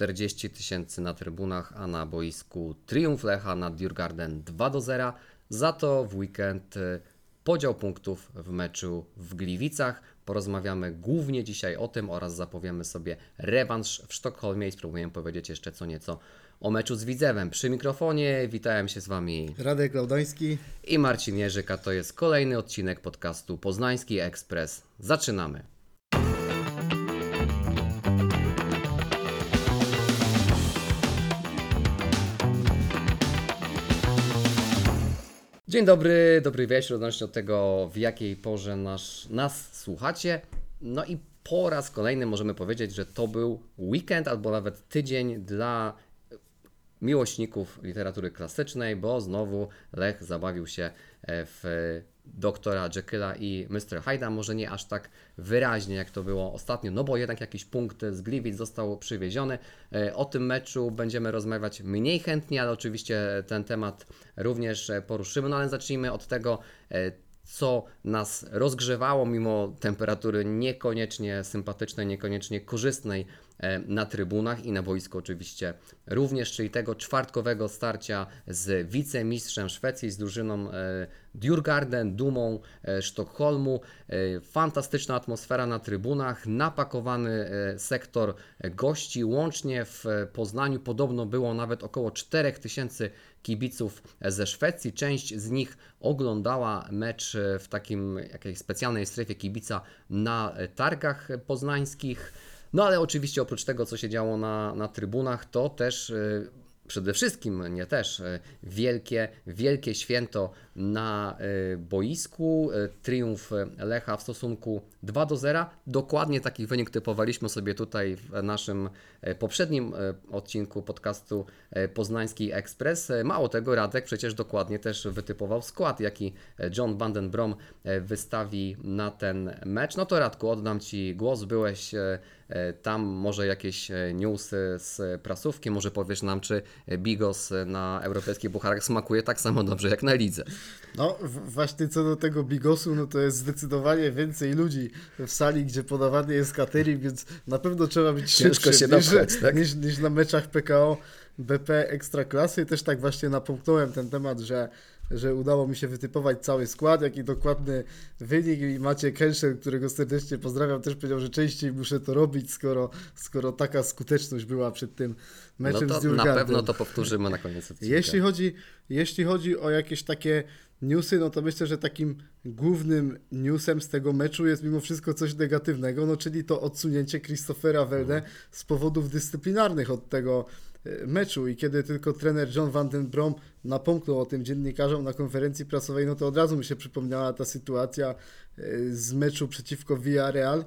40 tysięcy na trybunach, a na boisku triumf Lecha nad Djurgarden 2 do 0. Za to w weekend y, podział punktów w meczu w Gliwicach. Porozmawiamy głównie dzisiaj o tym oraz zapowiemy sobie rewanż w Sztokholmie i spróbujemy powiedzieć jeszcze co nieco o meczu z Widzewem. Przy mikrofonie witałem się z Wami Radek Laudański. i Marcin Jerzyk, a to jest kolejny odcinek podcastu Poznański Ekspres. Zaczynamy. Dzień dobry, dobry wieczór, odnośnie od tego, w jakiej porze nasz, nas słuchacie. No i po raz kolejny możemy powiedzieć, że to był weekend albo nawet tydzień dla miłośników literatury klasycznej, bo znowu Lech zabawił się e, w doktora Jekylla i Mr. Hyde'a, może nie aż tak wyraźnie jak to było ostatnio, no bo jednak jakiś punkt z Gliwic został przywieziony. E, O tym meczu będziemy rozmawiać mniej chętnie, ale oczywiście ten temat również e, poruszymy, no ale zacznijmy od tego, e, co nas rozgrzewało mimo temperatury niekoniecznie sympatycznej, niekoniecznie korzystnej e, na trybunach i na boisku oczywiście również, czyli tego czwartkowego starcia z wicemistrzem Szwecji, z drużyną e, Djurgarden, dumą e, Sztokholmu. Fantastyczna atmosfera na trybunach, napakowany sektor gości. Łącznie w Poznaniu podobno było nawet około 4000 kibiców ze Szwecji. Część z nich oglądała mecz w takim jakiejś specjalnej strefie kibica na targach poznańskich. No ale oczywiście oprócz tego, co się działo na, na trybunach, to też e, przede wszystkim, nie też, e, wielkie, wielkie święto na e, boisku. E, Triumf Lecha w stosunku 2 do 0. Dokładnie taki wynik typowaliśmy sobie tutaj w naszym e, poprzednim e, odcinku podcastu e, Poznański Ekspres. E, Mało tego, Radek przecież dokładnie też wytypował skład, jaki John Vandenbrom e, wystawi na ten mecz. No to Radku, oddam Ci głos. Byłeś e, e, tam, może jakieś e, newsy z prasówki, może powiesz nam, czy Bigos na europejskich bucharach smakuje tak samo dobrze jak na lidze. No właśnie co do tego bigosu, no to jest zdecydowanie więcej ludzi w sali, gdzie podawany jest catering, więc na pewno trzeba być Ciężko się niż, dopchać, tak? niż, niż na meczach PKO BP Ekstraklasy. Też tak właśnie napomknąłem ten temat, że że udało mi się wytypować cały skład, jaki dokładny wynik i Maciej Kęszel, którego serdecznie pozdrawiam, też powiedział, że częściej muszę to robić, skoro, skoro taka skuteczność była przed tym No meczem z to na Djurgardem. pewno to powtórzymy na koniec odcinka. Jeśli chodzi, jeśli chodzi o jakieś takie newsy, no to myślę, że takim głównym newsem z tego meczu jest mimo wszystko coś negatywnego, no czyli to odsunięcie Christophera Welde z powodów dyscyplinarnych od tego meczu i kiedy tylko trener John Van Den Brom napomknął o tym dziennikarzom na konferencji prasowej, no to od razu mi się przypomniała ta sytuacja e, z meczu przeciwko Villarreal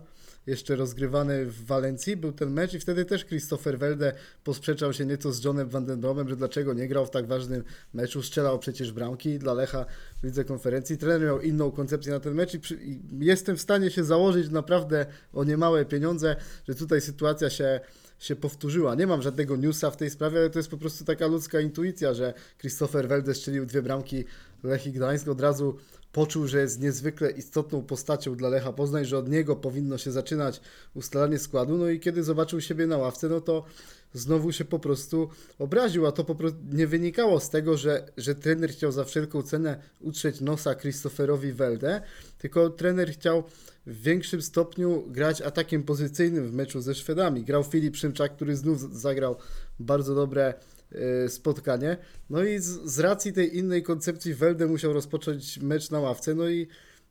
jeszcze rozgrywany w Walencji był ten mecz i wtedy też Christopher Welde posprzeczał się nieco z Johnem Van Den Bromem, że dlaczego nie grał w tak ważnym meczu, strzelał przecież bramki dla Lecha w lidze konferencji. Trener miał inną koncepcję na ten mecz i, przy, i jestem w stanie się założyć naprawdę o niemałe pieniądze, że tutaj sytuacja się się powtórzyła. Nie mam żadnego newsa w tej sprawie, ale to jest po prostu taka ludzka intuicja, że Christopher Welde strzelił dwie bramki Lech i Gdańsk. Od razu poczuł, że jest niezwykle istotną postacią dla Lecha Poznań, że od niego powinno się zaczynać ustalanie składu. No i kiedy zobaczył siebie na ławce, no to znowu się po prostu obraził, a to po prostu nie wynikało z tego, że, że trener chciał za wszelką cenę utrzeć nosa Christopherowi Welde, tylko trener chciał w większym stopniu grać atakiem pozycyjnym w meczu ze Szwedami. Grał Filip Szymczak, który znów zagrał bardzo dobre e, spotkanie. No i z, z racji tej innej koncepcji Welde musiał rozpocząć mecz na ławce, no i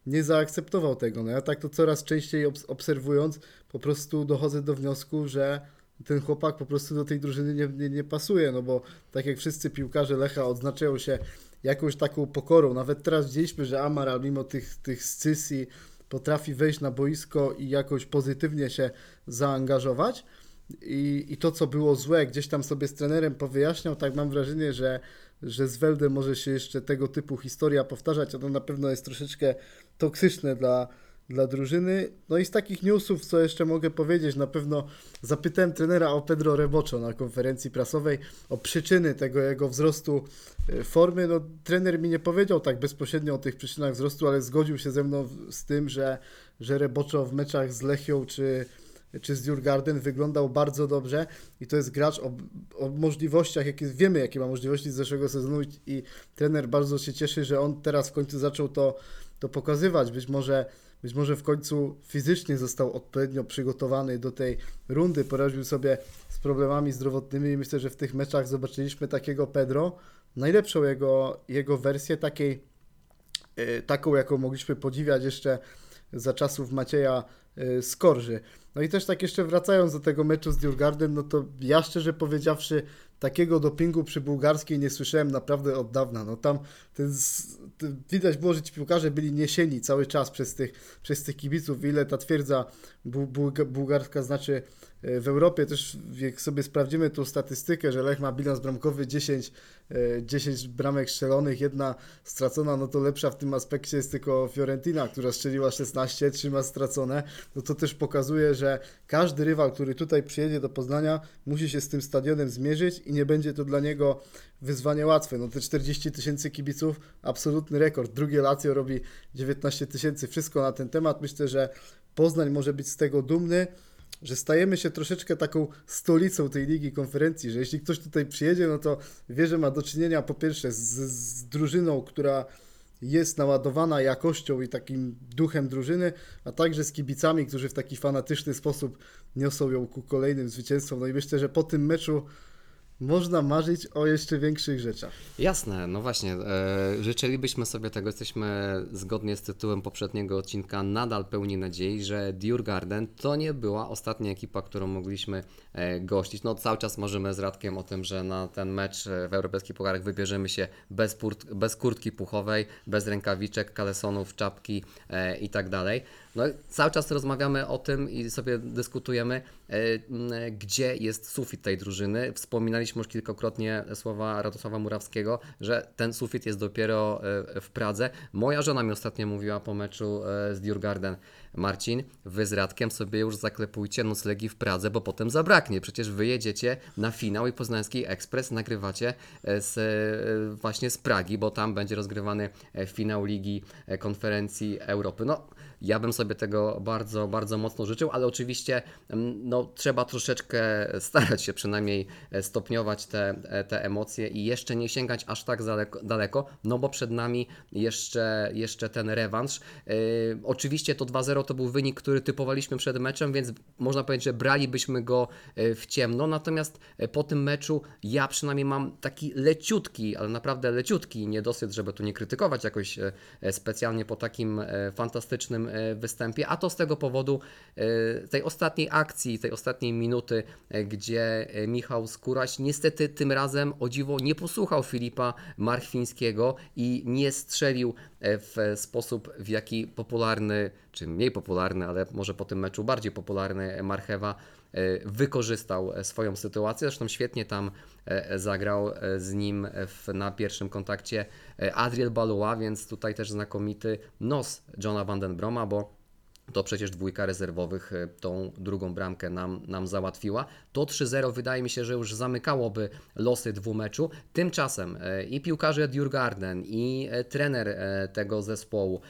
nie zaakceptował tego. No ja tak to coraz częściej obs- obserwując, po prostu dochodzę do wniosku, że ten chłopak po prostu do tej drużyny nie, nie, nie pasuje, no bo tak jak wszyscy piłkarze Lecha odznaczają się jakąś taką pokorą. Nawet teraz widzieliśmy, że Amaral mimo tych, tych scysji potrafi wejść na boisko i jakoś pozytywnie się zaangażować. I, I to, co było złe, gdzieś tam sobie z trenerem powyjaśniał, tak mam wrażenie, że, że z Weldem może się jeszcze tego typu historia powtarzać, a to na pewno jest troszeczkę toksyczne dla, dla drużyny. No i z takich newsów, co jeszcze mogę powiedzieć, na pewno zapytałem trenera o Pedro Reboczo na konferencji prasowej o przyczyny tego jego wzrostu e, formy. No, trener mi nie powiedział tak bezpośrednio o tych przyczynach wzrostu, ale zgodził się ze mną z tym, że, że Reboczo w meczach z Lechią czy czy z Djurgarden wyglądał bardzo dobrze i to jest gracz o, o możliwościach, jakie wiemy, jakie ma możliwości z zeszłego sezonu i, i trener bardzo się cieszy, że on teraz w końcu zaczął to, to pokazywać. Być może, być może w końcu fizycznie został odpowiednio przygotowany do tej rundy, poradził sobie z problemami zdrowotnymi i myślę, że w tych meczach zobaczyliśmy takiego Pedro, najlepszą jego, jego wersję, takiej, e, taką, jaką mogliśmy podziwiać jeszcze za czasów Macieja e, Skorży. No i też tak jeszcze wracając do tego meczu z Djurgardem, no to ja szczerze powiedziawszy takiego dopingu przy bułgarskiej nie słyszałem naprawdę od dawna. No tam ten, z- ten, widać było, że ci piłkarze byli niesieni cały czas przez tych, przez tych kibiców, ile ta twierdza bu, bułga- bułgarska znaczy w Europie. Też jak sobie sprawdzimy tą statystykę, że Lech ma bilans bramkowy 10, e, 10 bramek strzelonych, jedna stracona, no to lepsza w tym aspekcie jest tylko Fiorentina, która strzeliła 16, 3 ma stracone. No to też pokazuje, że każdy rywal, który tutaj przyjedzie do Poznania, musi się z tym stadionem zmierzyć i nie będzie to dla niego wyzwanie łatwe. No te 40 tysięcy kibiców, absolutny rekord. Drugie Lazio robi 19 tysięcy. Wszystko na ten temat. Myślę, że Poznań może być z tego dumny, że stajemy się troszeczkę taką stolicą tej ligi konferencji, że jeśli ktoś tutaj przyjedzie, no to wie, że ma do czynienia po pierwsze z, z drużyną, która jest naładowana jakością i takim duchem drużyny, a także z kibicami, którzy w taki fanatyczny sposób niosą ją ku kolejnym zwycięstwom. No i myślę, że po tym meczu można marzyć o jeszcze większych rzeczach. Jasne, no właśnie. E, życzylibyśmy sobie tego, jesteśmy zgodnie z tytułem poprzedniego odcinka nadal pełni nadziei, że Djurgarden to nie była ostatnia ekipa, którą mogliśmy e, gościć. No cały czas marzymy z Radkiem o tym, że na ten mecz w europejskich pucharach wybierzemy się bez, purt, bez kurtki puchowej, bez rękawiczek, kalesonów, czapki e, i tak dalej. No, cały czas rozmawiamy o tym i sobie dyskutujemy, e, m, gdzie jest sufit tej drużyny. Wspominaliśmy już kilkakrotnie słowa Radosława Murawskiego, że ten sufit jest dopiero e, w Pradze. Moja żona mi ostatnio mówiła po meczu e, z Djurgarden, Marcin, wy z Radkiem sobie już zaklepujcie noclegi w Pradze, bo potem zabraknie. Przecież wyjedziecie na finał i Poznański Ekspres nagrywacie e, z, e, właśnie z Pragi, bo tam będzie rozgrywany e, finał Ligi e, Konferencji Europy. No, ja bym sobie tego bardzo, bardzo mocno życzył, ale oczywiście mm, no, trzeba troszeczkę starać się przynajmniej e, stopniować te, e, te emocje i jeszcze nie sięgać aż tak daleko, daleko no bo przed nami jeszcze, jeszcze ten rewanż. Yy, oczywiście to 2-0 to był wynik, który typowaliśmy przed meczem, więc można powiedzieć, że bralibyśmy go w ciemno, natomiast po tym meczu ja przynajmniej mam taki leciutki, ale naprawdę leciutki niedosyt, żeby tu nie krytykować jakoś specjalnie po takim fantastycznym występie, a to z tego powodu e, tej ostatniej akcji, tej ostatniej minuty, e, gdzie e, Michał Skóraś niestety tym razem o dziwo nie posłuchał Filipa Marchwińskiego i nie strzelił e, w sposób, w jaki popularny, czy mniej popularny, ale może po tym meczu bardziej popularny Marchewa e, wykorzystał e, swoją sytuację. Zresztą świetnie tam e, zagrał e, z nim w, na pierwszym kontakcie e, Adriel Balua, więc tutaj też znakomity nos Johna Vandenbroma, bo to przecież dwójka rezerwowych e, tą drugą bramkę nam, nam załatwiła. To 3-0 wydaje mi się, że już zamykałoby losy dwumeczu. Tymczasem e, i piłkarze Djurgarden, i e, trener tego zespołu,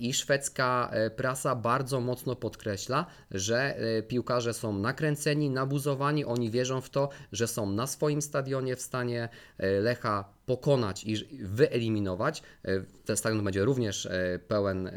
i szwedzka prasa bardzo mocno podkreśla, że piłkarze są nakręceni, nabuzowani, oni wierzą w to, że są na swoim stadionie w stanie Lecha pokonać i wyeliminować. Ten stadion będzie również pełen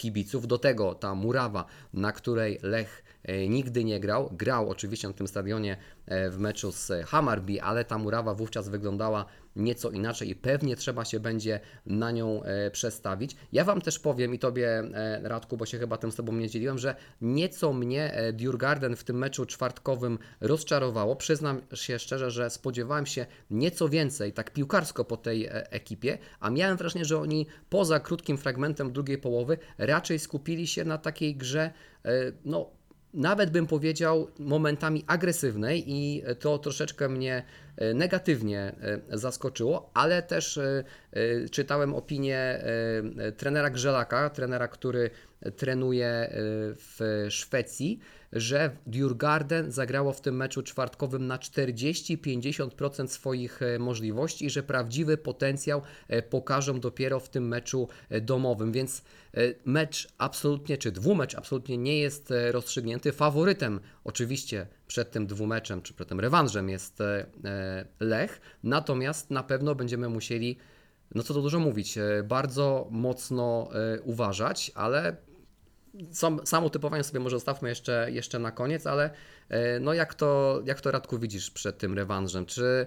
kibiców. Do tego ta murawa, na której Lech e, nigdy nie grał. Grał oczywiście na tym stadionie e, w meczu z Hammarby, ale ta murawa wówczas wyglądała nieco inaczej i pewnie trzeba się będzie na nią e, przestawić. Ja Wam też powiem i Tobie, e, Radku, bo się chyba tym z Tobą nie dzieliłem, że nieco mnie e, Djurgarden w tym meczu czwartkowym rozczarowało. Przyznam się szczerze, że spodziewałem się nieco więcej, tak piłkarsko po tej ekipie, a miałem wrażenie, że oni poza krótkim fragmentem drugiej połowy raczej skupili się na takiej grze, no nawet bym powiedział momentami agresywnej i to troszeczkę mnie negatywnie e, zaskoczyło, ale też e, e, czytałem opinię e, e, trenera Grzelaka, trenera, który trenuje e, w Szwecji, że Djurgarden zagrało w tym meczu czwartkowym na 40-50% swoich e, możliwości i że prawdziwy potencjał e, pokażą dopiero w tym meczu e, domowym, więc e, mecz absolutnie, czy dwumecz absolutnie nie jest e, rozstrzygnięty. Faworytem oczywiście przed tym dwumeczem, czy przed tym rewanżem jest e, e, Lech, natomiast na pewno będziemy musieli no co tu dużo mówić, e, bardzo mocno uważać, ale sam, samo typowanie sobie może zostawmy jeszcze, jeszcze na koniec, ale no jak to, jak to Radku widzisz przed tym rewanżem? Czy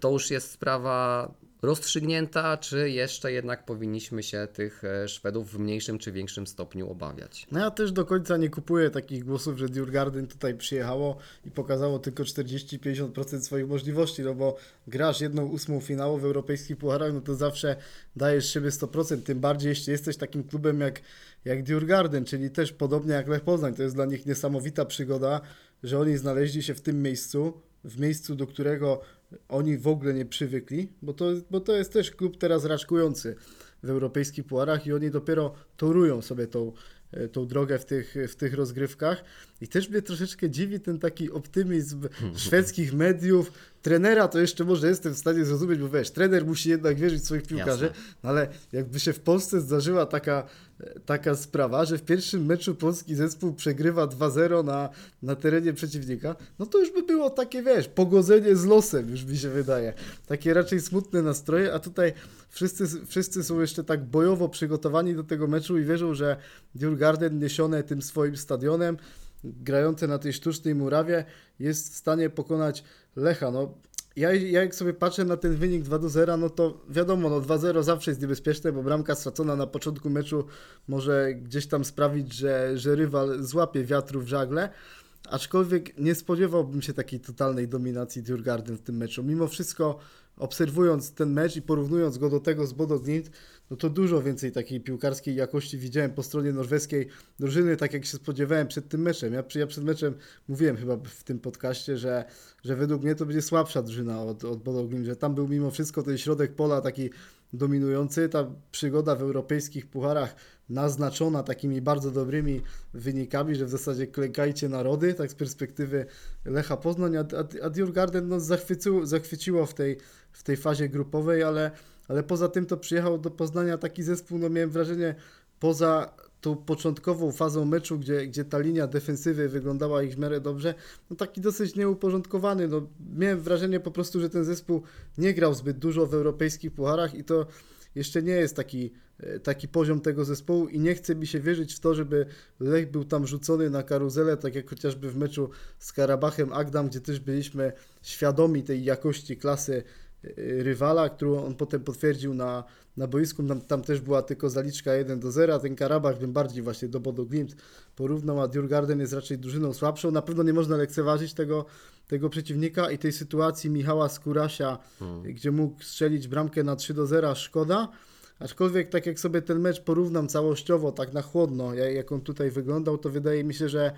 to już jest sprawa rozstrzygnięta, czy jeszcze jednak powinniśmy się tych e, Szwedów w mniejszym czy większym stopniu obawiać? No ja też do końca nie kupuję takich głosów, że Djurgarden tutaj przyjechało i pokazało tylko 40-50% swoich możliwości, no bo grasz jedną ósmą finału w europejskich pucharach, no to zawsze dajesz siebie 100%, tym bardziej jeśli jesteś takim klubem jak, jak Djurgarden, czyli też podobnie jak Lech Poznań, to jest dla nich niesamowita przygoda, że oni znaleźli się w tym miejscu, w miejscu, do którego oni w ogóle nie przywykli, bo to, bo to jest też klub teraz raczkujący w europejskich pucharach i oni dopiero torują sobie tą, e, tą drogę w tych, w tych rozgrywkach. I też mnie troszeczkę dziwi ten taki optymizm szwedzkich mediów. Trenera to jeszcze może jestem w stanie zrozumieć, bo wiesz, trener musi jednak wierzyć w swoich piłkarzy, no ale jakby się w Polsce zdarzyła taka, taka sprawa, że w pierwszym meczu polski zespół przegrywa 2-0 na, na terenie przeciwnika, no to już by było takie, wiesz, pogodzenie z losem, już mi się wydaje. Takie raczej smutne nastroje, a tutaj wszyscy, wszyscy są jeszcze tak bojowo przygotowani do tego meczu i wierzą, że Djurgarden niesione tym swoim stadionem, grające na tej sztucznej murawie, jest w stanie pokonać Lecha. No, ja, ja jak sobie patrzę na ten wynik 2 do 0, no to wiadomo, no 2-0 zawsze jest niebezpieczne, bo bramka stracona na początku meczu może gdzieś tam sprawić, że, że rywal złapie wiatru w żagle. Aczkolwiek nie spodziewałbym się takiej totalnej dominacji Djurgarden w tym meczu. Mimo wszystko, obserwując ten mecz i porównując go do tego z Bodo Glimt, no to dużo więcej takiej piłkarskiej jakości widziałem po stronie norweskiej drużyny, tak jak się spodziewałem przed tym meczem. Ja, ja przed meczem mówiłem chyba w tym podcaście, że, że według mnie to będzie słabsza drużyna od, od Bodo że tam był mimo wszystko ten środek pola taki dominujący. Ta przygoda w europejskich pucharach naznaczona takimi bardzo dobrymi wynikami, że w zasadzie klękajcie narody, tak z perspektywy Lecha Poznań, a, a, a no, zachwyciło, zachwyciło w tej, w tej fazie grupowej, ale, ale poza tym to przyjechał do Poznania taki zespół, no miałem wrażenie, poza tą początkową fazą meczu, gdzie, gdzie ta linia defensywy wyglądała ich w miarę dobrze, no taki dosyć nieuporządkowany. No, miałem wrażenie po prostu, że ten zespół nie grał zbyt dużo w europejskich pucharach i to jeszcze nie jest taki, e, taki poziom tego zespołu i nie chce mi się wierzyć w to, żeby Lech był tam rzucony na karuzelę, tak jak chociażby w meczu z Karabachem Agdam, gdzie też byliśmy świadomi tej jakości klasy rywala, którą on potem potwierdził na, na boisku. Tam, tam też była tylko zaliczka 1 do 0. Ten Karabach bym bardziej właśnie do Bodo Glimt porównał, a Djurgarden jest raczej drużyną słabszą. Na pewno nie można lekceważyć tego, tego przeciwnika i tej sytuacji Michała Skurasia, gdzie mógł strzelić bramkę na 3 do 0, szkoda. Aczkolwiek tak jak sobie ten mecz porównam całościowo, tak na chłodno, ja- jak on tutaj wyglądał, to wydaje mi się, że,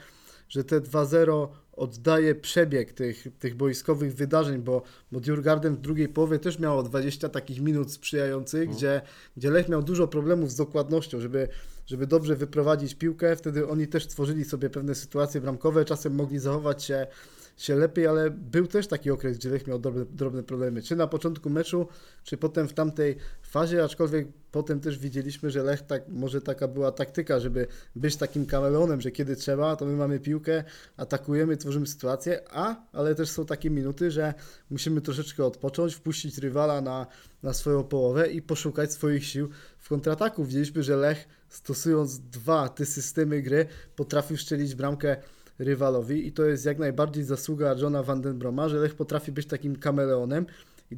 że te 2-0 oddaje przebieg tych, tych boiskowych wydarzeń, bo, bo Djurgarden w drugiej połowie też miało 20 takich minut sprzyjających, gdzie, gdzie Lech miał dużo problemów z dokładnością, żeby, żeby dobrze wyprowadzić piłkę. Wtedy oni też tworzyli sobie pewne sytuacje bramkowe, czasem mogli zachować się się lepiej, ale był też taki okres, gdzie Lech miał drobne, drobne problemy, czy na początku meczu, czy potem w tamtej fazie, aczkolwiek potem też widzieliśmy, że Lech tak, może taka była taktyka, żeby być takim kameleonem, że kiedy trzeba, to my mamy piłkę, atakujemy, tworzymy sytuację, a, ale też są takie minuty, że musimy troszeczkę odpocząć, wpuścić rywala na, na swoją połowę i poszukać swoich sił w kontrataku. Widzieliśmy, że Lech stosując dwa te systemy gry potrafił szczelić bramkę rywalowi i to jest jak najbardziej zasługa Johna Vandenbroma, że Lech potrafi być takim kameleonem i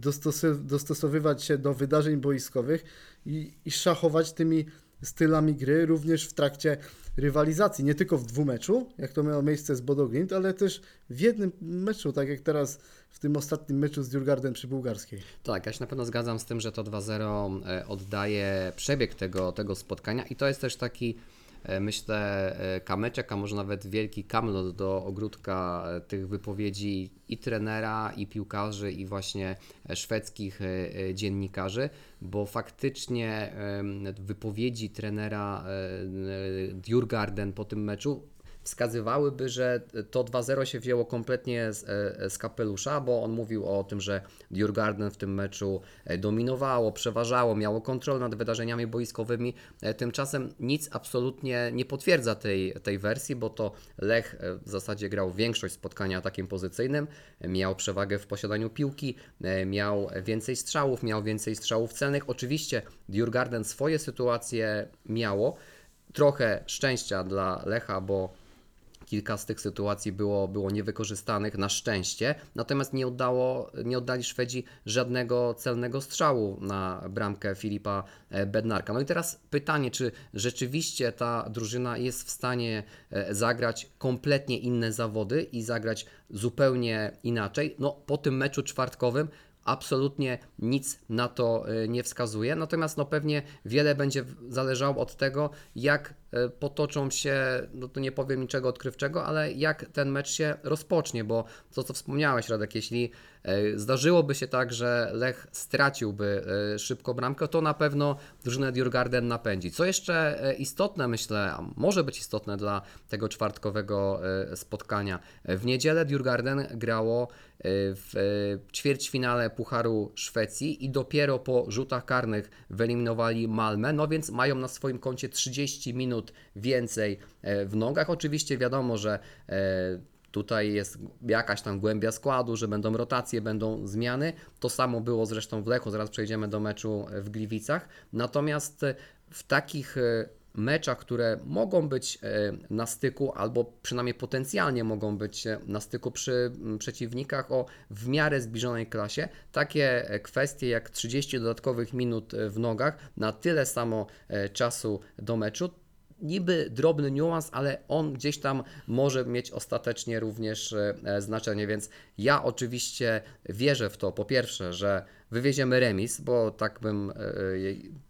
dostosowywać się do wydarzeń boiskowych i, i szachować tymi stylami gry również w trakcie rywalizacji, nie tylko w dwumeczu, jak to miało miejsce z Bodo Glimt, ale też w jednym meczu, tak jak teraz w tym ostatnim meczu z Djurgarden przy Bułgarskiej. Tak, ja się na pewno zgadzam z tym, że to 2-0 e, oddaje przebieg tego, tego spotkania i to jest też taki myślę, e, kamyczek, a może nawet wielki kamlot do ogródka e, tych wypowiedzi i trenera, i piłkarzy, i właśnie e, szwedzkich e, e, dziennikarzy, bo faktycznie wypowiedzi trenera e, e, Djurgarden po tym meczu wskazywałyby, że to 2-0 się wzięło kompletnie z, e, z kapelusza, bo on mówił o tym, że Djurgarden w tym meczu e, dominowało, przeważało, miało kontrolę nad wydarzeniami boiskowymi. E, Tymczasem nic absolutnie nie potwierdza tej, tej wersji, bo to Lech w zasadzie grał większość spotkania atakiem pozycyjnym, miał przewagę w posiadaniu piłki, miał więcej strzałów, miał więcej strzałów celnych. Oczywiście Djurgarden swoje sytuacje miało, trochę szczęścia dla Lecha, bo kilka z tych sytuacji było, było niewykorzystanych na szczęście, natomiast nie, oddało, nie oddali Szwedzi żadnego celnego strzału na bramkę Filipa e, Bednarka. No i teraz pytanie, czy rzeczywiście ta drużyna jest w stanie e, zagrać kompletnie inne zawody i zagrać zupełnie inaczej? No po tym meczu czwartkowym absolutnie nic na to e, nie wskazuje. Natomiast no pewnie wiele będzie zależało od tego, jak potoczą się, no to nie powiem niczego odkrywczego, ale jak ten mecz się rozpocznie, bo to co wspomniałeś Radek, jeśli e, zdarzyłoby się tak, że Lech straciłby e, szybko bramkę, to na pewno drużynę Djurgarden napędzi. Co jeszcze e, istotne, myślę, a może być istotne dla tego czwartkowego e, spotkania. W niedzielę Djurgarden grało e, w e, ćwierćfinale Pucharu Szwecji i dopiero po rzutach karnych wyeliminowali Malmę, no więc mają na swoim koncie 30 minut więcej e, w nogach. Oczywiście wiadomo, że e, Tutaj jest jakaś tam głębia składu, że będą rotacje, będą zmiany. To samo było zresztą w Lechu, zaraz przejdziemy do meczu w Gliwicach. Natomiast e, w takich meczach, które mogą być na styku, albo przynajmniej potencjalnie mogą być na styku przy przeciwnikach o w miarę zbliżonej klasie, takie kwestie jak 30 dodatkowych minut w nogach na tyle samo czasu do meczu, niby drobny niuans, ale on gdzieś tam może mieć ostatecznie również e, znaczenie, więc ja oczywiście wierzę w to, po pierwsze, że wywieziemy remis, bo tak bym, e,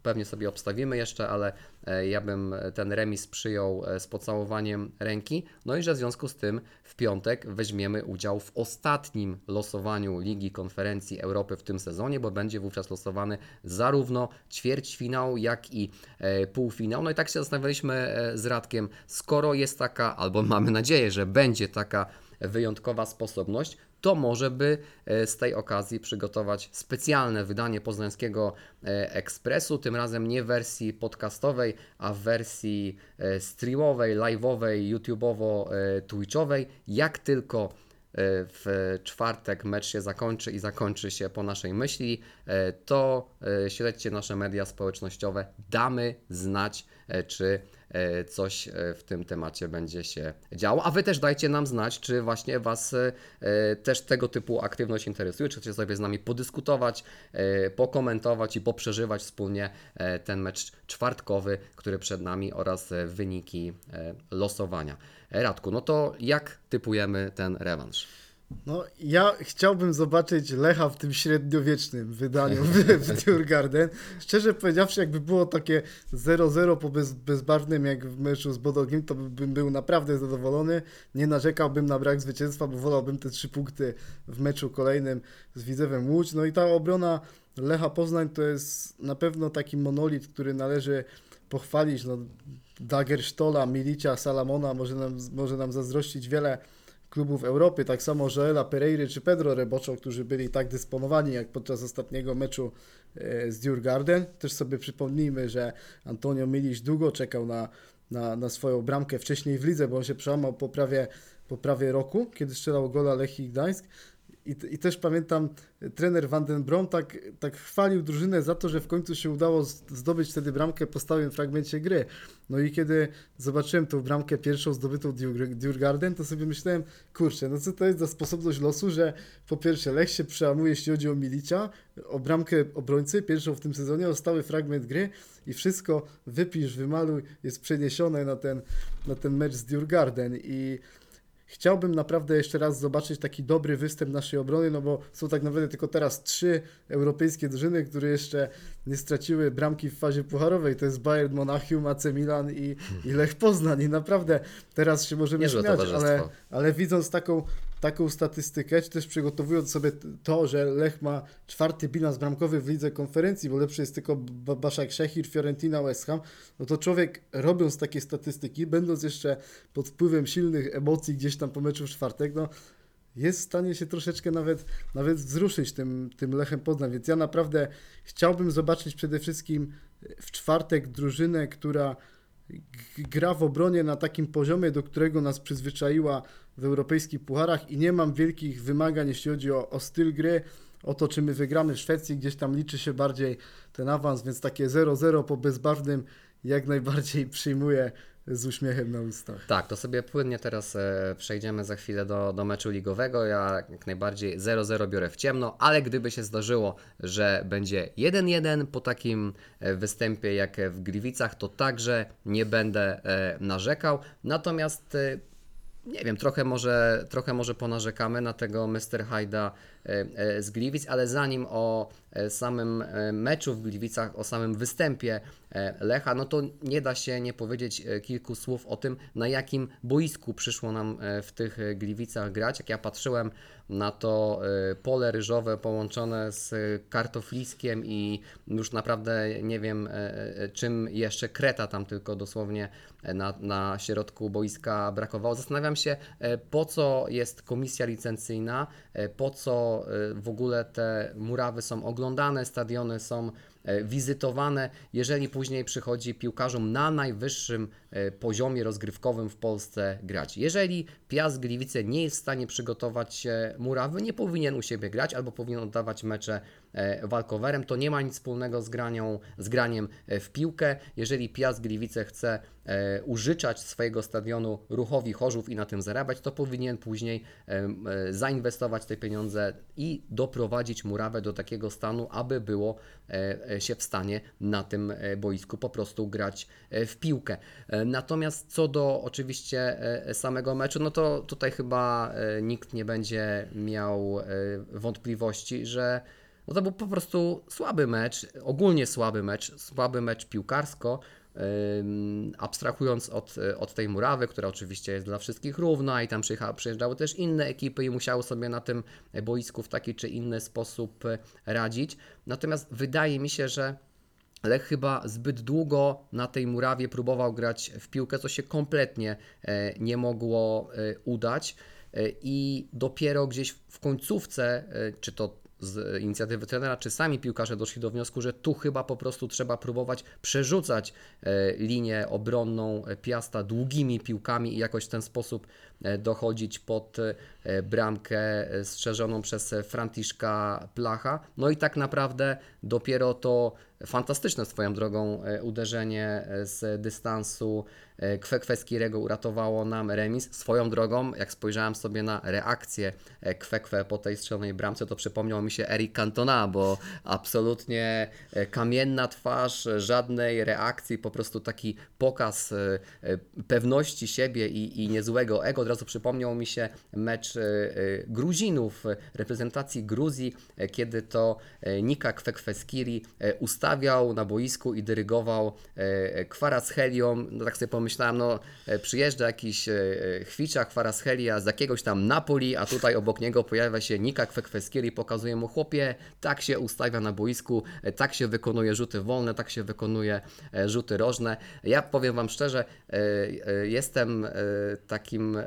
pewnie sobie obstawimy jeszcze, ale e, ja bym ten remis przyjął e, z pocałowaniem ręki, no i że w związku z tym w piątek weźmiemy udział w ostatnim losowaniu Ligi Konferencji Europy w tym sezonie, bo będzie wówczas losowany zarówno ćwierćfinał, jak i półfinał. No i tak się zastanawialiśmy z Radkiem, skoro jest taka, albo mamy nadzieję, że będzie taka wyjątkowa sposobność, to może by e, z tej okazji przygotować specjalne wydanie Poznańskiego e, Ekspresu, tym razem nie w wersji podcastowej, a w wersji e, streamowej, live'owej, YouTubeowo-twitchowej. Jak tylko w czwartek mecz się zakończy i zakończy się po naszej myśli, to śledźcie nasze media społecznościowe, damy znać, czy coś e, w tym temacie będzie się działo. A Wy też dajcie nam znać, czy właśnie Was e, e, też tego typu aktywność interesuje, czy chcecie sobie z nami podyskutować, e, pokomentować i poprzeżywać wspólnie e, ten mecz czwartkowy, który przed nami oraz e, wyniki e, losowania. E, Radku, no to jak typujemy ten rewanż? No, ja chciałbym zobaczyć Lecha w tym średniowiecznym wydaniu w, w Djurgarden. Szczerze powiedziawszy, jakby było takie 0-0 po bez, bezbarwnym jak w meczu z Bodogiem, to by- bym był naprawdę zadowolony. Nie narzekałbym na brak zwycięstwa, bo wolałbym te trzy punkty w meczu kolejnym z Widzewem Łódź. No i ta obrona Lecha Poznań to jest na pewno taki monolit, który należy pochwalić. No, Dager Sztola, Milicia, Salamona może nam, może nam zazdrościć wiele klubów Europy, tak samo Joela Pereiry czy Pedro Reboczo, którzy byli tak dysponowani jak podczas ostatniego meczu e, z Djurgarden. Też sobie przypomnijmy, że Antonio Milić długo czekał na, na, na swoją bramkę wcześniej w lidze, bo on się przełamał po prawie, po prawie roku, kiedy strzelał gola Lechii Gdańsk. I, I też pamiętam, e, trener Van den Brom tak, tak chwalił drużynę za to, że w końcu się udało zdobyć wtedy bramkę po stałym fragmencie gry. No i kiedy zobaczyłem tą bramkę pierwszą zdobytą Djur- Djurgarden, to sobie myślałem, kurczę, no co to jest za sposobność losu, że po pierwsze Lech się przełamuje, jeśli chodzi o Milicia, o bramkę obrońcy, pierwszą w tym sezonie, o stały fragment gry i wszystko wypisz, wymaluj, jest przeniesione na ten, na ten mecz z Djurgarden i chciałbym naprawdę jeszcze raz zobaczyć taki dobry występ naszej obrony, no bo są tak naprawdę tylko teraz trzy europejskie drużyny, które jeszcze nie straciły bramki w fazie pucharowej. To jest Bayern Monachium, AC Milan i, i Lech Poznań. I naprawdę teraz się możemy Niezłe śmiać, ale, ale widząc taką, taką statystykę, czy też przygotowując sobie to, że Lech ma czwarty bilans bramkowy w lidze konferencji, bo lepszy jest tylko Baszak Szechir, Fiorentina, West Ham, no to człowiek robiąc takie statystyki, będąc jeszcze pod wpływem silnych emocji gdzieś tam po meczu w czwartek, no jest w stanie się troszeczkę nawet, nawet wzruszyć tym, tym Lechem Poznań, więc ja naprawdę chciałbym zobaczyć przede wszystkim w czwartek drużynę, która gra w obronie na takim poziomie, do którego nas przyzwyczaiła w europejskich pucharach i nie mam wielkich wymagań, jeśli chodzi o, o styl gry, o to, czy my wygramy w Szwecji, gdzieś tam liczy się bardziej ten awans, więc takie 0-0 po bezbarwnym jak najbardziej przyjmuję z uśmiechem na ustach. Tak, to sobie płynnie teraz e, przejdziemy za chwilę do, do meczu ligowego. Ja jak najbardziej 0-0 biorę w ciemno, ale gdyby się zdarzyło, że będzie 1-1 po takim e, występie jak w Gliwicach, to także nie będę e, narzekał. Natomiast e, nie wiem, trochę może, trochę może ponarzekamy na tego Mr. Hyda e, e, z Gliwic, ale zanim o e, samym meczu w Gliwicach, o samym występie Lecha, no to nie da się nie powiedzieć kilku słów o tym, na jakim boisku przyszło nam w tych Gliwicach grać. Jak ja patrzyłem na to e, pole ryżowe połączone z kartofliskiem i już naprawdę nie wiem e, e, czym jeszcze Kreta tam tylko dosłownie e, na, na środku boiska brakowało. Zastanawiam się po co jest komisja licencyjna, po co e, w ogóle te murawy są oglądane, stadiony są e, wizytowane, jeżeli później przychodzi piłkarzom na najwyższym e, poziomie rozgrywkowym w Polsce grać. Jeżeli Piast Gliwice nie jest w stanie przygotować się murawy, nie powinien u siebie grać albo powinien oddawać mecze e, walkowerem, to nie ma nic wspólnego z, granią, z graniem e, w piłkę. Jeżeli Piast Gliwice chce e, użyczać swojego stadionu ruchowi Chorzów i na tym zarabiać, to powinien później e, e, zainwestować te pieniądze i doprowadzić murawę do takiego stanu, aby było e, e, się w stanie na tym e, boisku po prostu grać e, w piłkę. E, Natomiast co do oczywiście e, samego meczu, no to tutaj chyba e, nikt nie będzie miał e, wątpliwości, że no to był po prostu słaby mecz, ogólnie słaby mecz, słaby mecz piłkarsko. Abstrahując od, od tej murawy, która oczywiście jest dla wszystkich równa i tam przyjecha- przyjeżdżały też inne ekipy i musiały sobie na tym boisku w taki czy inny sposób e, radzić. Natomiast wydaje mi się, że Lech chyba zbyt długo na tej murawie próbował grać w piłkę, co się kompletnie e, nie mogło e, udać. E, I dopiero gdzieś w końcówce, e, czy to z inicjatywy trenera, czy sami piłkarze doszli do wniosku, że tu chyba po prostu trzeba próbować przerzucać e, linię obronną Piasta długimi piłkami i jakoś w ten sposób e, dochodzić pod e, bramkę strzeżoną przez Franciszka Placha. No i tak naprawdę dopiero to fantastyczne swoją drogą uderzenie z dystansu e, Kwekweskirego uratowało nam remis. Swoją drogą, jak spojrzałem sobie na reakcję Kwekwe po tej strzelonej bramce, to przypomniał mi się Eric Cantona, bo absolutnie e, kamienna twarz, żadnej reakcji, po prostu taki pokaz e, e, pewności siebie i, i niezłego ego. Od razu przypomniał mi się mecz Gruzinów, reprezentacji Gruzji, kiedy to Nika Kwekweskiri ustawiał na boisku i dyrygował e, Kwarashelią. No tak sobie pomyślałem, no e, przyjeżdża jakiś e, e, Chwicza Kwarashelia z jakiegoś tam Napoli, a tutaj obok niego pojawia się Nika Kwekweskiri, pokazuje mu chłopie, tak się ustawia na boisku, tak się wykonuje rzuty wolne, tak się wykonuje rzuty rożne. Ja powiem Wam szczerze, jestem takim,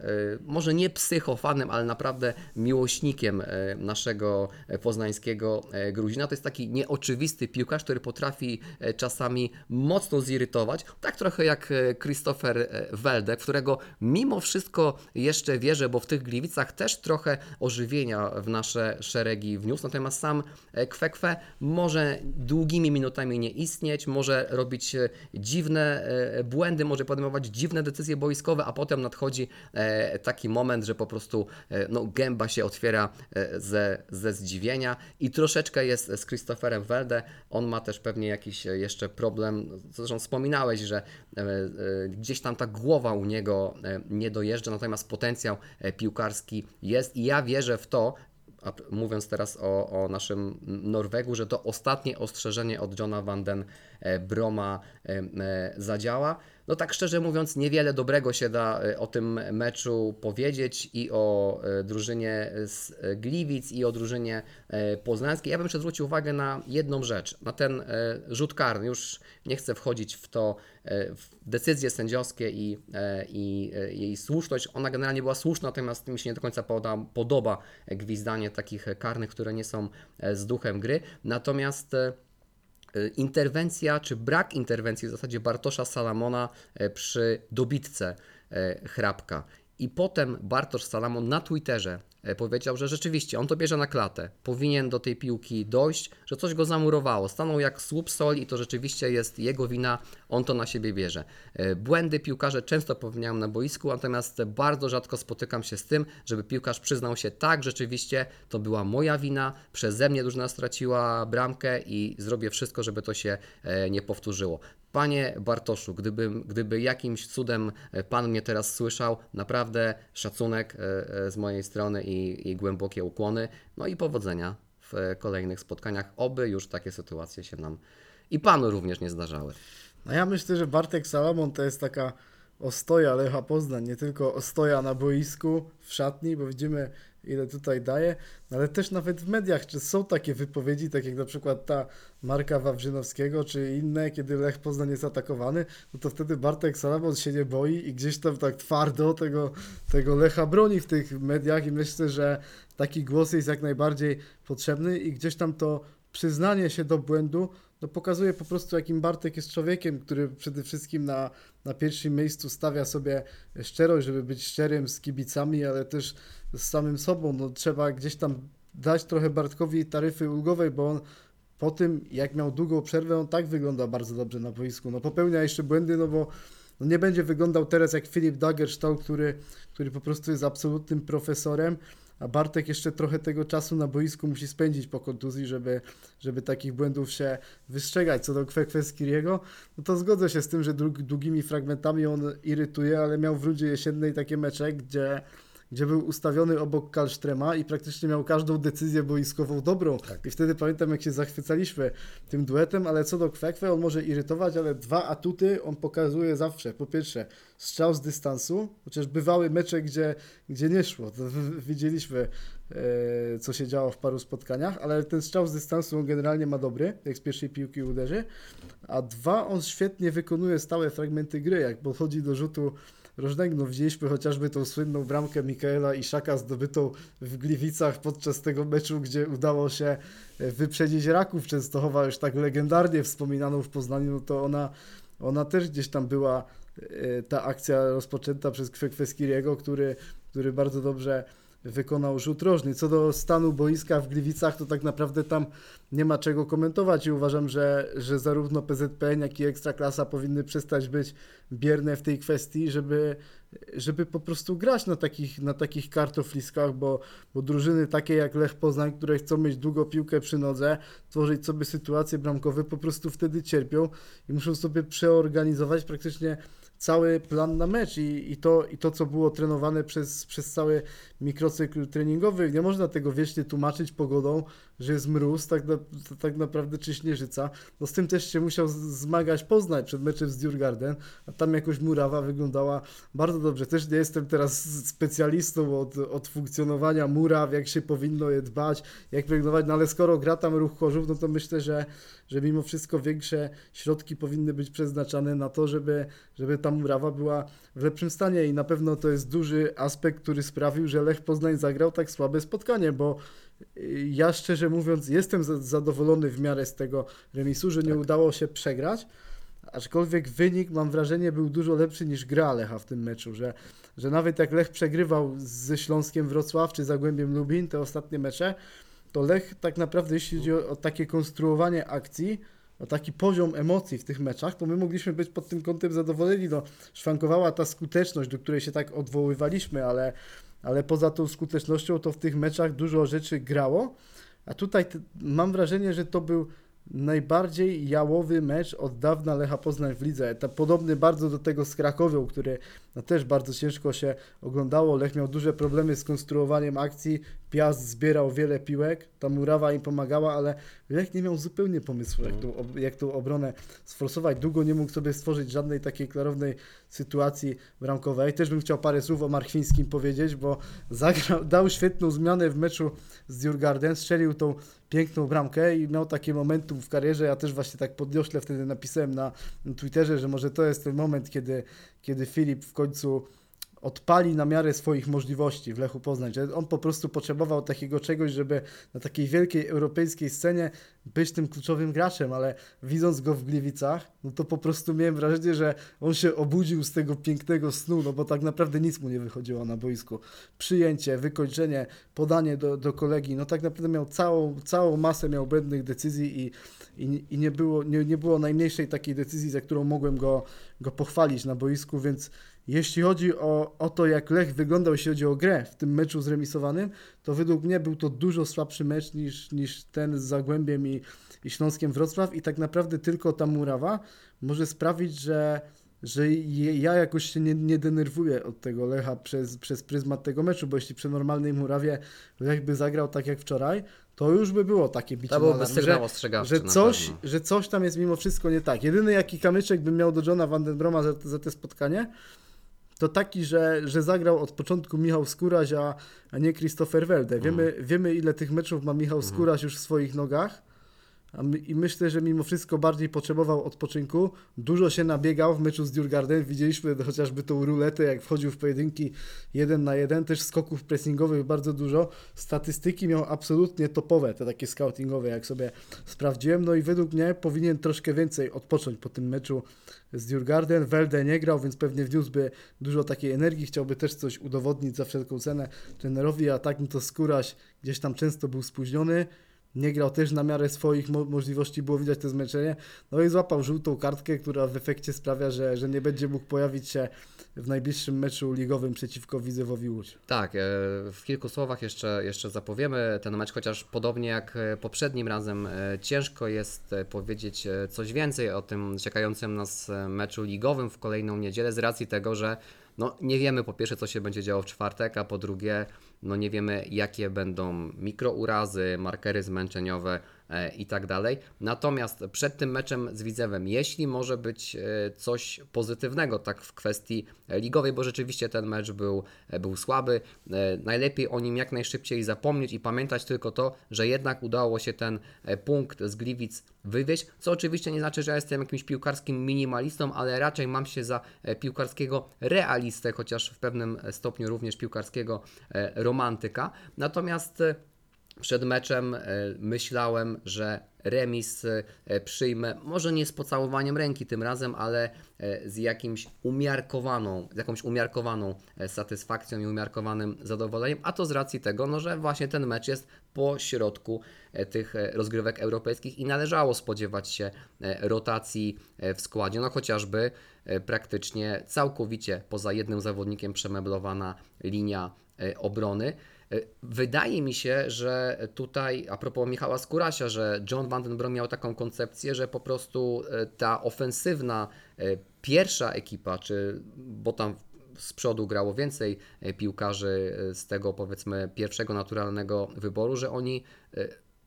może nie psychofanem, ale naprawdę miłośnikiem naszego poznańskiego Gruzina. To jest taki nieoczywisty piłkarz, który potrafi czasami mocno zirytować, tak trochę jak e, Christopher e, Welde, w którego mimo wszystko jeszcze wierzę, bo w tych Gliwicach też trochę ożywienia w nasze szeregi wniósł, natomiast sam e, Kwekwe może długimi minutami nie istnieć, może robić e, dziwne błędy, może podejmować dziwne decyzje boiskowe, a potem nadchodzi taki moment, że po prostu no, gęba się otwiera ze, ze zdziwienia. I troszeczkę jest z Christopherem Welde. On ma też pewnie jakiś jeszcze problem, zresztą wspominałeś, że gdzieś tam ta głowa u niego e, nie dojeżdża, natomiast potencjał e, piłkarski jest i ja wierzę w to, mówiąc teraz o, o naszym Norwegu, że to ostatnie ostrzeżenie od Johna van den e, Broma e, e, zadziała. No tak szczerze mówiąc, niewiele dobrego się da e, o tym meczu powiedzieć i o e, drużynie z e, Gliwic i o drużynie poznańskiej. Ja bym jeszcze zwrócił uwagę na jedną rzecz, na ten rzut karny. Już nie chcę wchodzić w to, w decyzje sędziowskie i, i jej słuszność. Ona generalnie była słuszna, natomiast mi się nie do końca podoba gwizdanie takich karnych, które nie są z duchem gry. Natomiast interwencja, czy brak interwencji w zasadzie Bartosza Salamona e, przy dobitce e, Hrabka. I potem Bartosz Salamon na Twitterze e, powiedział, że rzeczywiście on to bierze na klatę. Powinien do tej piłki dojść, że coś go zamurowało. Stanął jak słup soli i to rzeczywiście jest jego wina, on to na siebie bierze. E, Błędy piłkarze często popełniają na boisku, natomiast bardzo rzadko spotykam się z tym, żeby piłkarz przyznał się tak, rzeczywiście to była moja wina, przeze mnie drużyna straciła bramkę i zrobię wszystko, żeby to się e, nie powtórzyło. Panie Bartoszu, gdyby, gdyby jakimś cudem e, Pan mnie teraz słyszał, naprawdę szacunek e, e, z mojej strony i, i głębokie ukłony. No i powodzenia w kolejnych spotkaniach. Oby już takie sytuacje się nam i Panu również nie zdarzały. No ja myślę, że Bartek Salamon to jest taka ostoja Lecha Poznań, nie tylko ostoja na boisku, w szatni, bo widzimy ile tutaj daje, no ale też nawet w mediach, czy są takie wypowiedzi, tak jak na przykład ta Marka Wawrzynowskiego, czy inne, kiedy Lech Poznań jest atakowany, no to wtedy Bartek Salamon się nie boi i gdzieś tam tak twardo tego, tego Lecha broni w tych mediach i myślę, że taki głos jest jak najbardziej potrzebny i gdzieś tam to przyznanie się do błędu no pokazuje po prostu, jakim Bartek jest człowiekiem, który przede wszystkim na, na pierwszym miejscu stawia sobie szczerość, żeby być szczerym z kibicami, ale też z samym sobą. No, trzeba gdzieś tam dać trochę Bartkowi taryfy ulgowej, bo on po tym, jak miał długą przerwę, on tak wygląda bardzo dobrze na boisku. No popełnia jeszcze błędy, no bo no nie będzie wyglądał teraz jak Filip Dagerstall, który, który po prostu jest absolutnym profesorem, a Bartek jeszcze trochę tego czasu na boisku musi spędzić po kontuzji, żeby, żeby takich błędów się wystrzegać. Co do kwe- kwestii Riego, no to zgodzę się z tym, że dług, długimi fragmentami on irytuje, ale miał w rundzie jesiennej takie mecze, gdzie, gdzie był ustawiony obok Kalsztrema i praktycznie miał każdą decyzję boiskową dobrą. I wtedy pamiętam, jak się zachwycaliśmy tym duetem, ale co do Kwekwe, on może irytować, ale dwa atuty on pokazuje zawsze. Po pierwsze, strzał z dystansu, chociaż bywały mecze, gdzie, gdzie nie szło. To widzieliśmy, e, co się działo w paru spotkaniach, ale ten strzał z dystansu on generalnie ma dobry, jak z pierwszej piłki uderzy. A dwa, on świetnie wykonuje stałe fragmenty gry, jak podchodzi do rzutu rożnego. No, widzieliśmy chociażby tą słynną bramkę Mikaela Iszaka zdobytą w Gliwicach podczas tego meczu, gdzie udało się e, wyprzedzić Raków Częstochowa, już tak legendarnie wspominaną w Poznaniu, no to ona, ona też gdzieś tam była e, ta akcja rozpoczęta przez Kwekweskiriego, który, który bardzo dobrze wykonał rzut rożny. Co do stanu boiska w Gliwicach, to tak naprawdę tam nie ma czego komentować i uważam, że, że zarówno PZPN, jak i Ekstraklasa powinny przestać być bierne w tej kwestii, żeby, żeby po prostu grać na takich, na takich kartofliskach, bo, bo drużyny takie jak Lech Poznań, które chcą mieć długo piłkę przy nodze, tworzyć sobie sytuacje bramkowe, po prostu wtedy cierpią i muszą sobie przeorganizować praktycznie cały plan na mecz i, i, to, i to, co było trenowane przez, przez cały mikrocykl treningowy. Nie można tego wiecznie tłumaczyć pogodą, że jest mróz, tak, na, tak naprawdę czy śnieżyca. No z tym też się musiał zmagać Poznań przed meczem z Djurgarden, a tam jakoś murawa wyglądała bardzo dobrze. Też nie jestem teraz specjalistą od, od funkcjonowania muraw, jak się powinno je dbać, jak pielęgnować, no ale skoro gra tam ruch Chorzów, no to myślę, że, że mimo wszystko większe środki powinny być przeznaczane na to, żeby, żeby ta murawa była w lepszym stanie. I na pewno to jest duży aspekt, który sprawił, że Lech Poznań zagrał tak słabe spotkanie, bo y, ja szczerze mówiąc jestem za- zadowolony w miarę z tego remisu, że nie udało się przegrać, aczkolwiek wynik mam wrażenie był dużo lepszy niż gra Lecha w tym meczu, że, że nawet jak Lech przegrywał ze Śląskiem Wrocław czy Zagłębiem Lubin te ostatnie mecze, to Lech tak naprawdę jeśli chodzi o, o takie konstruowanie akcji, o taki poziom emocji w tych meczach, to my mogliśmy być pod tym kątem zadowoleni. No, szwankowała ta skuteczność, do której się tak odwoływaliśmy, ale, ale poza tą skutecznością to w tych meczach dużo rzeczy grało. A tutaj mam wrażenie, że to był najbardziej jałowy mecz od dawna Lecha Poznań w lidze. To podobny bardzo do tego z Krakowią, który no, też bardzo ciężko się oglądało. Lech miał duże problemy z konstruowaniem akcji. Piast zbierał wiele piłek, ta murawa im pomagała, ale Lech nie miał zupełnie pomysłu, jak tą, ob- jak tą obronę sforsować. Długo nie mógł sobie stworzyć żadnej takiej klarownej sytuacji bramkowej. Też bym chciał parę słów o Marchwińskim powiedzieć, bo zagrał, dał świetną zmianę w meczu z Djurgardem, strzelił tą piękną bramkę i miał takie momentum w karierze. Ja też właśnie tak podniośle wtedy napisałem na, Twitterze, że może to jest ten moment, kiedy, kiedy Filip w końcu odpali na miarę swoich możliwości w Lechu Poznań. Że on po prostu potrzebował takiego czegoś, żeby na takiej wielkiej europejskiej scenie być tym kluczowym graczem, ale widząc go w Gliwicach, no to po prostu miałem wrażenie, że on się obudził z tego pięknego snu, no bo tak naprawdę nic mu nie wychodziło na boisku. Przyjęcie, wykończenie, podanie do, do kolegi, no tak naprawdę miał całą, całą masę miał błędnych decyzji i, i, i nie, było, nie, nie było najmniejszej takiej decyzji, za którą mogłem go, go pochwalić na boisku, więc jeśli chodzi o, o to, jak Lech wyglądał, jeśli chodzi o grę w tym meczu zremisowanym, to według mnie był to dużo słabszy mecz niż, niż ten z Zagłębiem i, i Śląskiem Wrocław i tak naprawdę tylko ta murawa może sprawić, że, że je- ja jakoś się nie, nie denerwuję od tego Lecha przez, przez pryzmat tego meczu, bo jeśli przy normalnej murawie Lech by zagrał tak jak wczoraj, to już by było takie bicie To alarm, sygnał że- ostrzegawczy że coś, że coś tam jest mimo wszystko nie tak. Jedyny jaki kamyczek bym miał do Johna Vandenbroma za, za te spotkanie, to taki, że, że zagrał od początku Michał Skóraś, a, a nie Christopher Welde. Wiemy, Mhm. wiemy, ile tych meczów ma Michał Skóraś już w swoich nogach. I myślę, że mimo wszystko bardziej potrzebował odpoczynku. Dużo się nabiegał w meczu z Djurgardem. Widzieliśmy chociażby tą ruletę, jak wchodził w pojedynki jeden na jeden. Też skoków pressingowych bardzo dużo. Statystyki miał absolutnie topowe, te takie scoutingowe, jak sobie sprawdziłem. No i według mnie powinien troszkę więcej odpocząć po tym meczu z Djurgardem. Welde nie grał, więc pewnie wniósłby dużo takiej energii. Chciałby też coś udowodnić za wszelką cenę trenerowi, a tak to Skóraś gdzieś tam często był spóźniony. Nie grał też na miarę swoich mo- możliwości, było widać to zmęczenie. No i złapał żółtą kartkę, która w efekcie sprawia, że, że nie będzie mógł pojawić się w najbliższym meczu ligowym przeciwko Widzewowi Łódź. Tak, e, w kilku słowach jeszcze, jeszcze zapowiemy ten mecz, chociaż podobnie jak e, poprzednim razem e, ciężko jest powiedzieć coś więcej o tym czekającym nas meczu ligowym w kolejną niedzielę z racji tego, że no, nie wiemy po pierwsze co się będzie działo w czwartek, a po drugie no, nie wiemy jakie będą mikrourazy, markery zmęczeniowe i tak dalej. Natomiast przed tym meczem z Widzewem, jeśli może być e, coś pozytywnego tak w kwestii e, ligowej, bo rzeczywiście ten mecz był, e, był słaby, e, najlepiej o nim jak najszybciej zapomnieć i pamiętać tylko to, że jednak udało się ten e, punkt z Gliwic wywieźć, co oczywiście nie znaczy, że ja jestem jakimś piłkarskim minimalistą, ale raczej mam się za e, piłkarskiego realistę, chociaż w pewnym stopniu również piłkarskiego e, romantyka. Natomiast e, przed meczem e, myślałem, że remis e, przyjmę, może nie z pocałowaniem ręki tym razem, ale e, z jakimś umiarkowaną, z jakąś umiarkowaną satysfakcją i umiarkowanym zadowoleniem, a to z racji tego, no, że właśnie ten mecz jest po środku tych rozgrywek europejskich i należało spodziewać się rotacji w składzie, no chociażby praktycznie całkowicie poza jednym zawodnikiem przemeblowana linia obrony. E, Wydaje mi się, że tutaj, a propos Michała Skórasia, że John Van Den Brom miał taką koncepcję, że po prostu e, ta ofensywna e, pierwsza ekipa, czy bo tam z przodu grało więcej piłkarzy z tego powiedzmy pierwszego naturalnego wyboru, że oni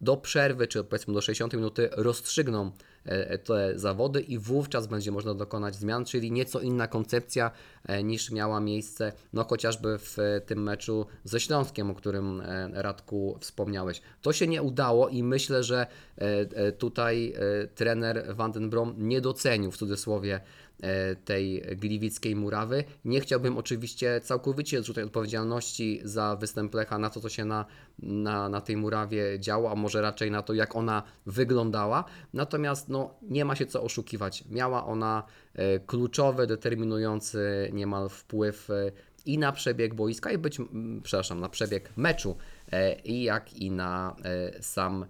do przerwy, czy powiedzmy do 60 minuty rozstrzygną te zawody i wówczas będzie można dokonać zmian, czyli nieco inna koncepcja e, niż miała miejsce no chociażby w e, tym meczu ze Śląskiem, o którym e, Radku wspomniałeś. To się nie udało i myślę, że e, e, tutaj e, trener Van den Brom nie docenił w cudzysłowie e, tej gliwickiej murawy. Nie chciałbym oczywiście całkowicie zrzucać odpowiedzialności za występ Lecha na to, co się na, na, na tej murawie działo, a może raczej na to, jak ona wyglądała. Natomiast no, nie ma się co oszukiwać. Miała ona e, kluczowy, determinujący niemal wpływ e, i na przebieg boiska, i być, przepraszam, na przebieg meczu, e, i jak i na e, sam e,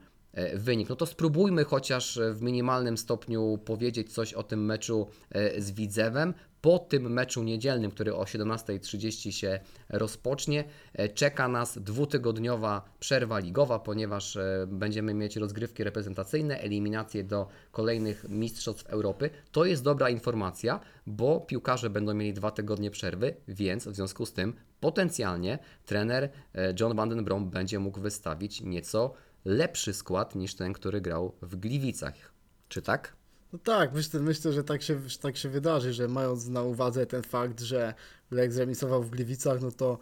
wynik. No to spróbujmy chociaż e, w minimalnym stopniu powiedzieć coś o tym meczu e, z Widzewem. Po tym meczu niedzielnym, który o 17.30 się rozpocznie, e, czeka nas dwutygodniowa przerwa ligowa, ponieważ e, będziemy mieć rozgrywki reprezentacyjne, eliminacje do kolejnych Mistrzostw Europy. To jest dobra informacja, bo piłkarze będą mieli dwa tygodnie przerwy, więc w związku z tym potencjalnie trener e, John Van den Brom będzie mógł wystawić nieco lepszy skład niż ten, który grał w Gliwicach. Czy tak? No tak, myślę, myślę że tak się, tak się wydarzy, że mając na uwadze ten fakt, że Lech zremisował w Gliwicach, no to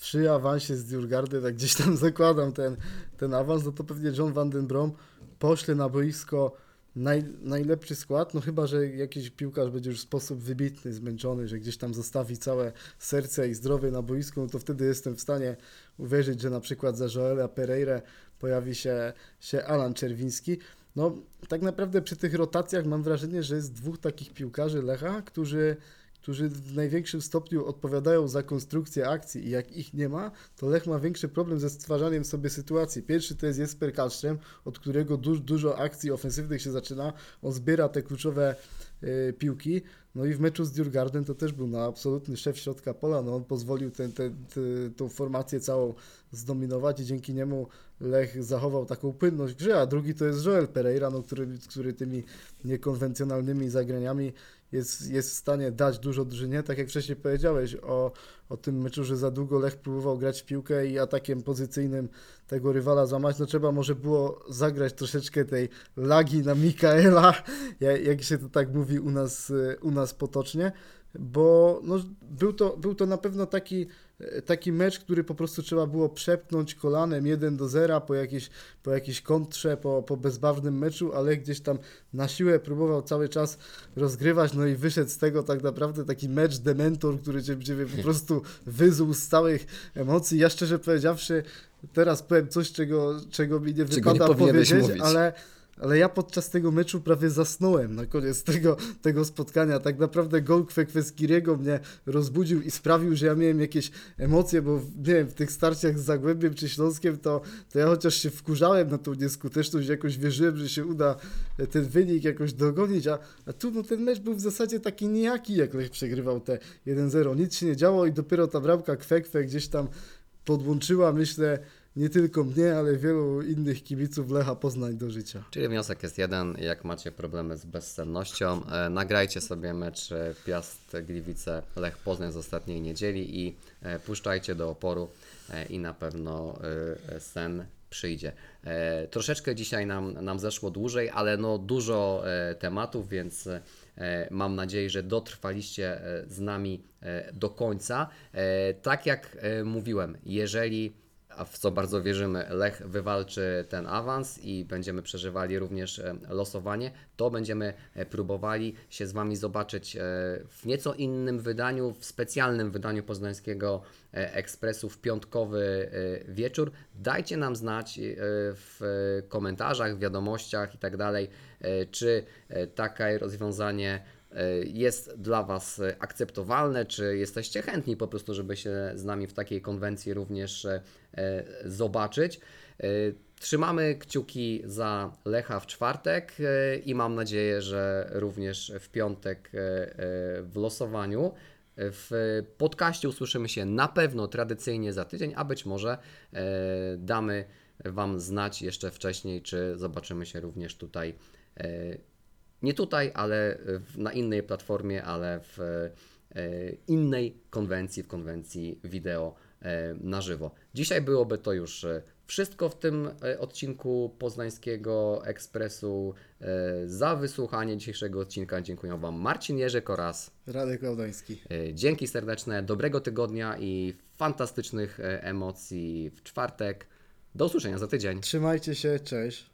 przy awansie z Djurgardy, tak gdzieś tam zakładam ten, ten awans, no to pewnie John van den Brom pośle na boisko naj, najlepszy skład, no chyba, że jakiś piłkarz będzie już w sposób wybitny, zmęczony, że gdzieś tam zostawi całe serce i zdrowie na boisku, no to wtedy jestem w stanie uwierzyć, że na przykład za Joela Pereira pojawi się, się Alan Czerwiński. No, tak naprawdę przy tych rotacjach mam wrażenie, że jest dwóch takich piłkarzy Lecha, którzy, którzy w największym stopniu odpowiadają za konstrukcję akcji i jak ich nie ma, to Lech ma większy problem ze stwarzaniem sobie sytuacji. Pierwszy to jest Jesper Kalszczem, od którego du dużo akcji ofensywnych się zaczyna. On zbiera te kluczowe y, piłki. No i w meczu z Djurgarden to też był na absolutny szef środka pola. No on pozwolił tą formację całą zdominować i dzięki niemu Lech zachował taką płynność w grze, a drugi to jest Joel Pereira, no, który, który tymi niekonwencjonalnymi zagraniami jest, jest w stanie dać dużo drużynie. Tak jak wcześniej powiedziałeś o, o tym meczu, że za długo Lech próbował grać w piłkę i atakiem pozycyjnym tego rywala zamać, no trzeba może było zagrać troszeczkę tej lagi na Mikaela, jak, się to tak mówi u nas, u nas potocznie, bo no, był, to, był to na pewno taki, taki mecz, który po prostu trzeba było przepchnąć kolanem 1 do 0 po jakiejś, po jakiejś kontrze, po, po bezbawnym meczu, ale gdzieś tam na siłę próbował cały czas rozgrywać, no i wyszedł z tego tak naprawdę taki mecz dementor, który cię, ciebie po prostu wyzuł z całych emocji. Ja szczerze powiedziawszy, teraz powiem coś, czego, czego mi nie Czego nie wypada powinieneś powiedzieć, ale ale ja podczas tego meczu prawie zasnąłem na koniec tego, tego spotkania. Tak naprawdę gol Kwekweskiriego mnie rozbudził i sprawił, że ja miałem jakieś emocje, bo nie wiem, w tych starciach z Zagłębiem czy Śląskiem to, to ja chociaż się wkurzałem na tą nieskuteczność, jakoś wierzyłem, że się uda ten wynik jakoś dogonić, a, a tu no, ten mecz był w zasadzie taki nijaki, jak Lech przegrywał te 1-0. Nic się nie działo i dopiero ta bramka Kwekwe gdzieś tam podłączyła, myślę, nie tylko mnie, ale wielu innych kibiców Lecha Poznań do życia. Czyli wniosek jest jeden, jak macie problemy z bezsennością, e, nagrajcie sobie mecz e, Piast Gliwice Lech Poznań z ostatniej niedzieli i e, puszczajcie do oporu e, i na pewno e, sen przyjdzie. E, troszeczkę dzisiaj nam, nam zeszło dłużej, ale no dużo tematów, więc mam nadzieję, że dotrwaliście z nami do końca. Tak jak mówiłem, jeżeli w co bardzo wierzymy, Lech wywalczy ten awans i będziemy przeżywali również e, losowanie, to będziemy e, próbowali się z Wami zobaczyć e, w nieco innym wydaniu, w specjalnym wydaniu Poznańskiego Ekspresu w piątkowy wieczór. Dajcie nam znać w komentarzach, wiadomościach i tak czy takie rozwiązanie jest dla Was e, akceptowalne, czy jesteście chętni po prostu, żeby się z nami w takiej konwencji również e, e, zobaczyć. E, Trzymamy kciuki za Lecha w czwartek e, i mam nadzieję, że również w piątek e, e, w losowaniu. W podcaście usłyszymy się na pewno tradycyjnie za tydzień, a być może e, damy Wam znać jeszcze wcześniej, czy zobaczymy się również tutaj e, nie tutaj, ale w, na innej platformie, ale w e, innej konwencji, w konwencji wideo e, na żywo. Dzisiaj byłoby to już e, wszystko w tym odcinku Poznańskiego Ekspresu. Za wysłuchanie dzisiejszego odcinka dziękuję Wam Marcin Jerzyk oraz Radek Laudański. dzięki serdeczne, dobrego tygodnia i fantastycznych emocji w czwartek. Do usłyszenia za tydzień. Trzymajcie się, cześć.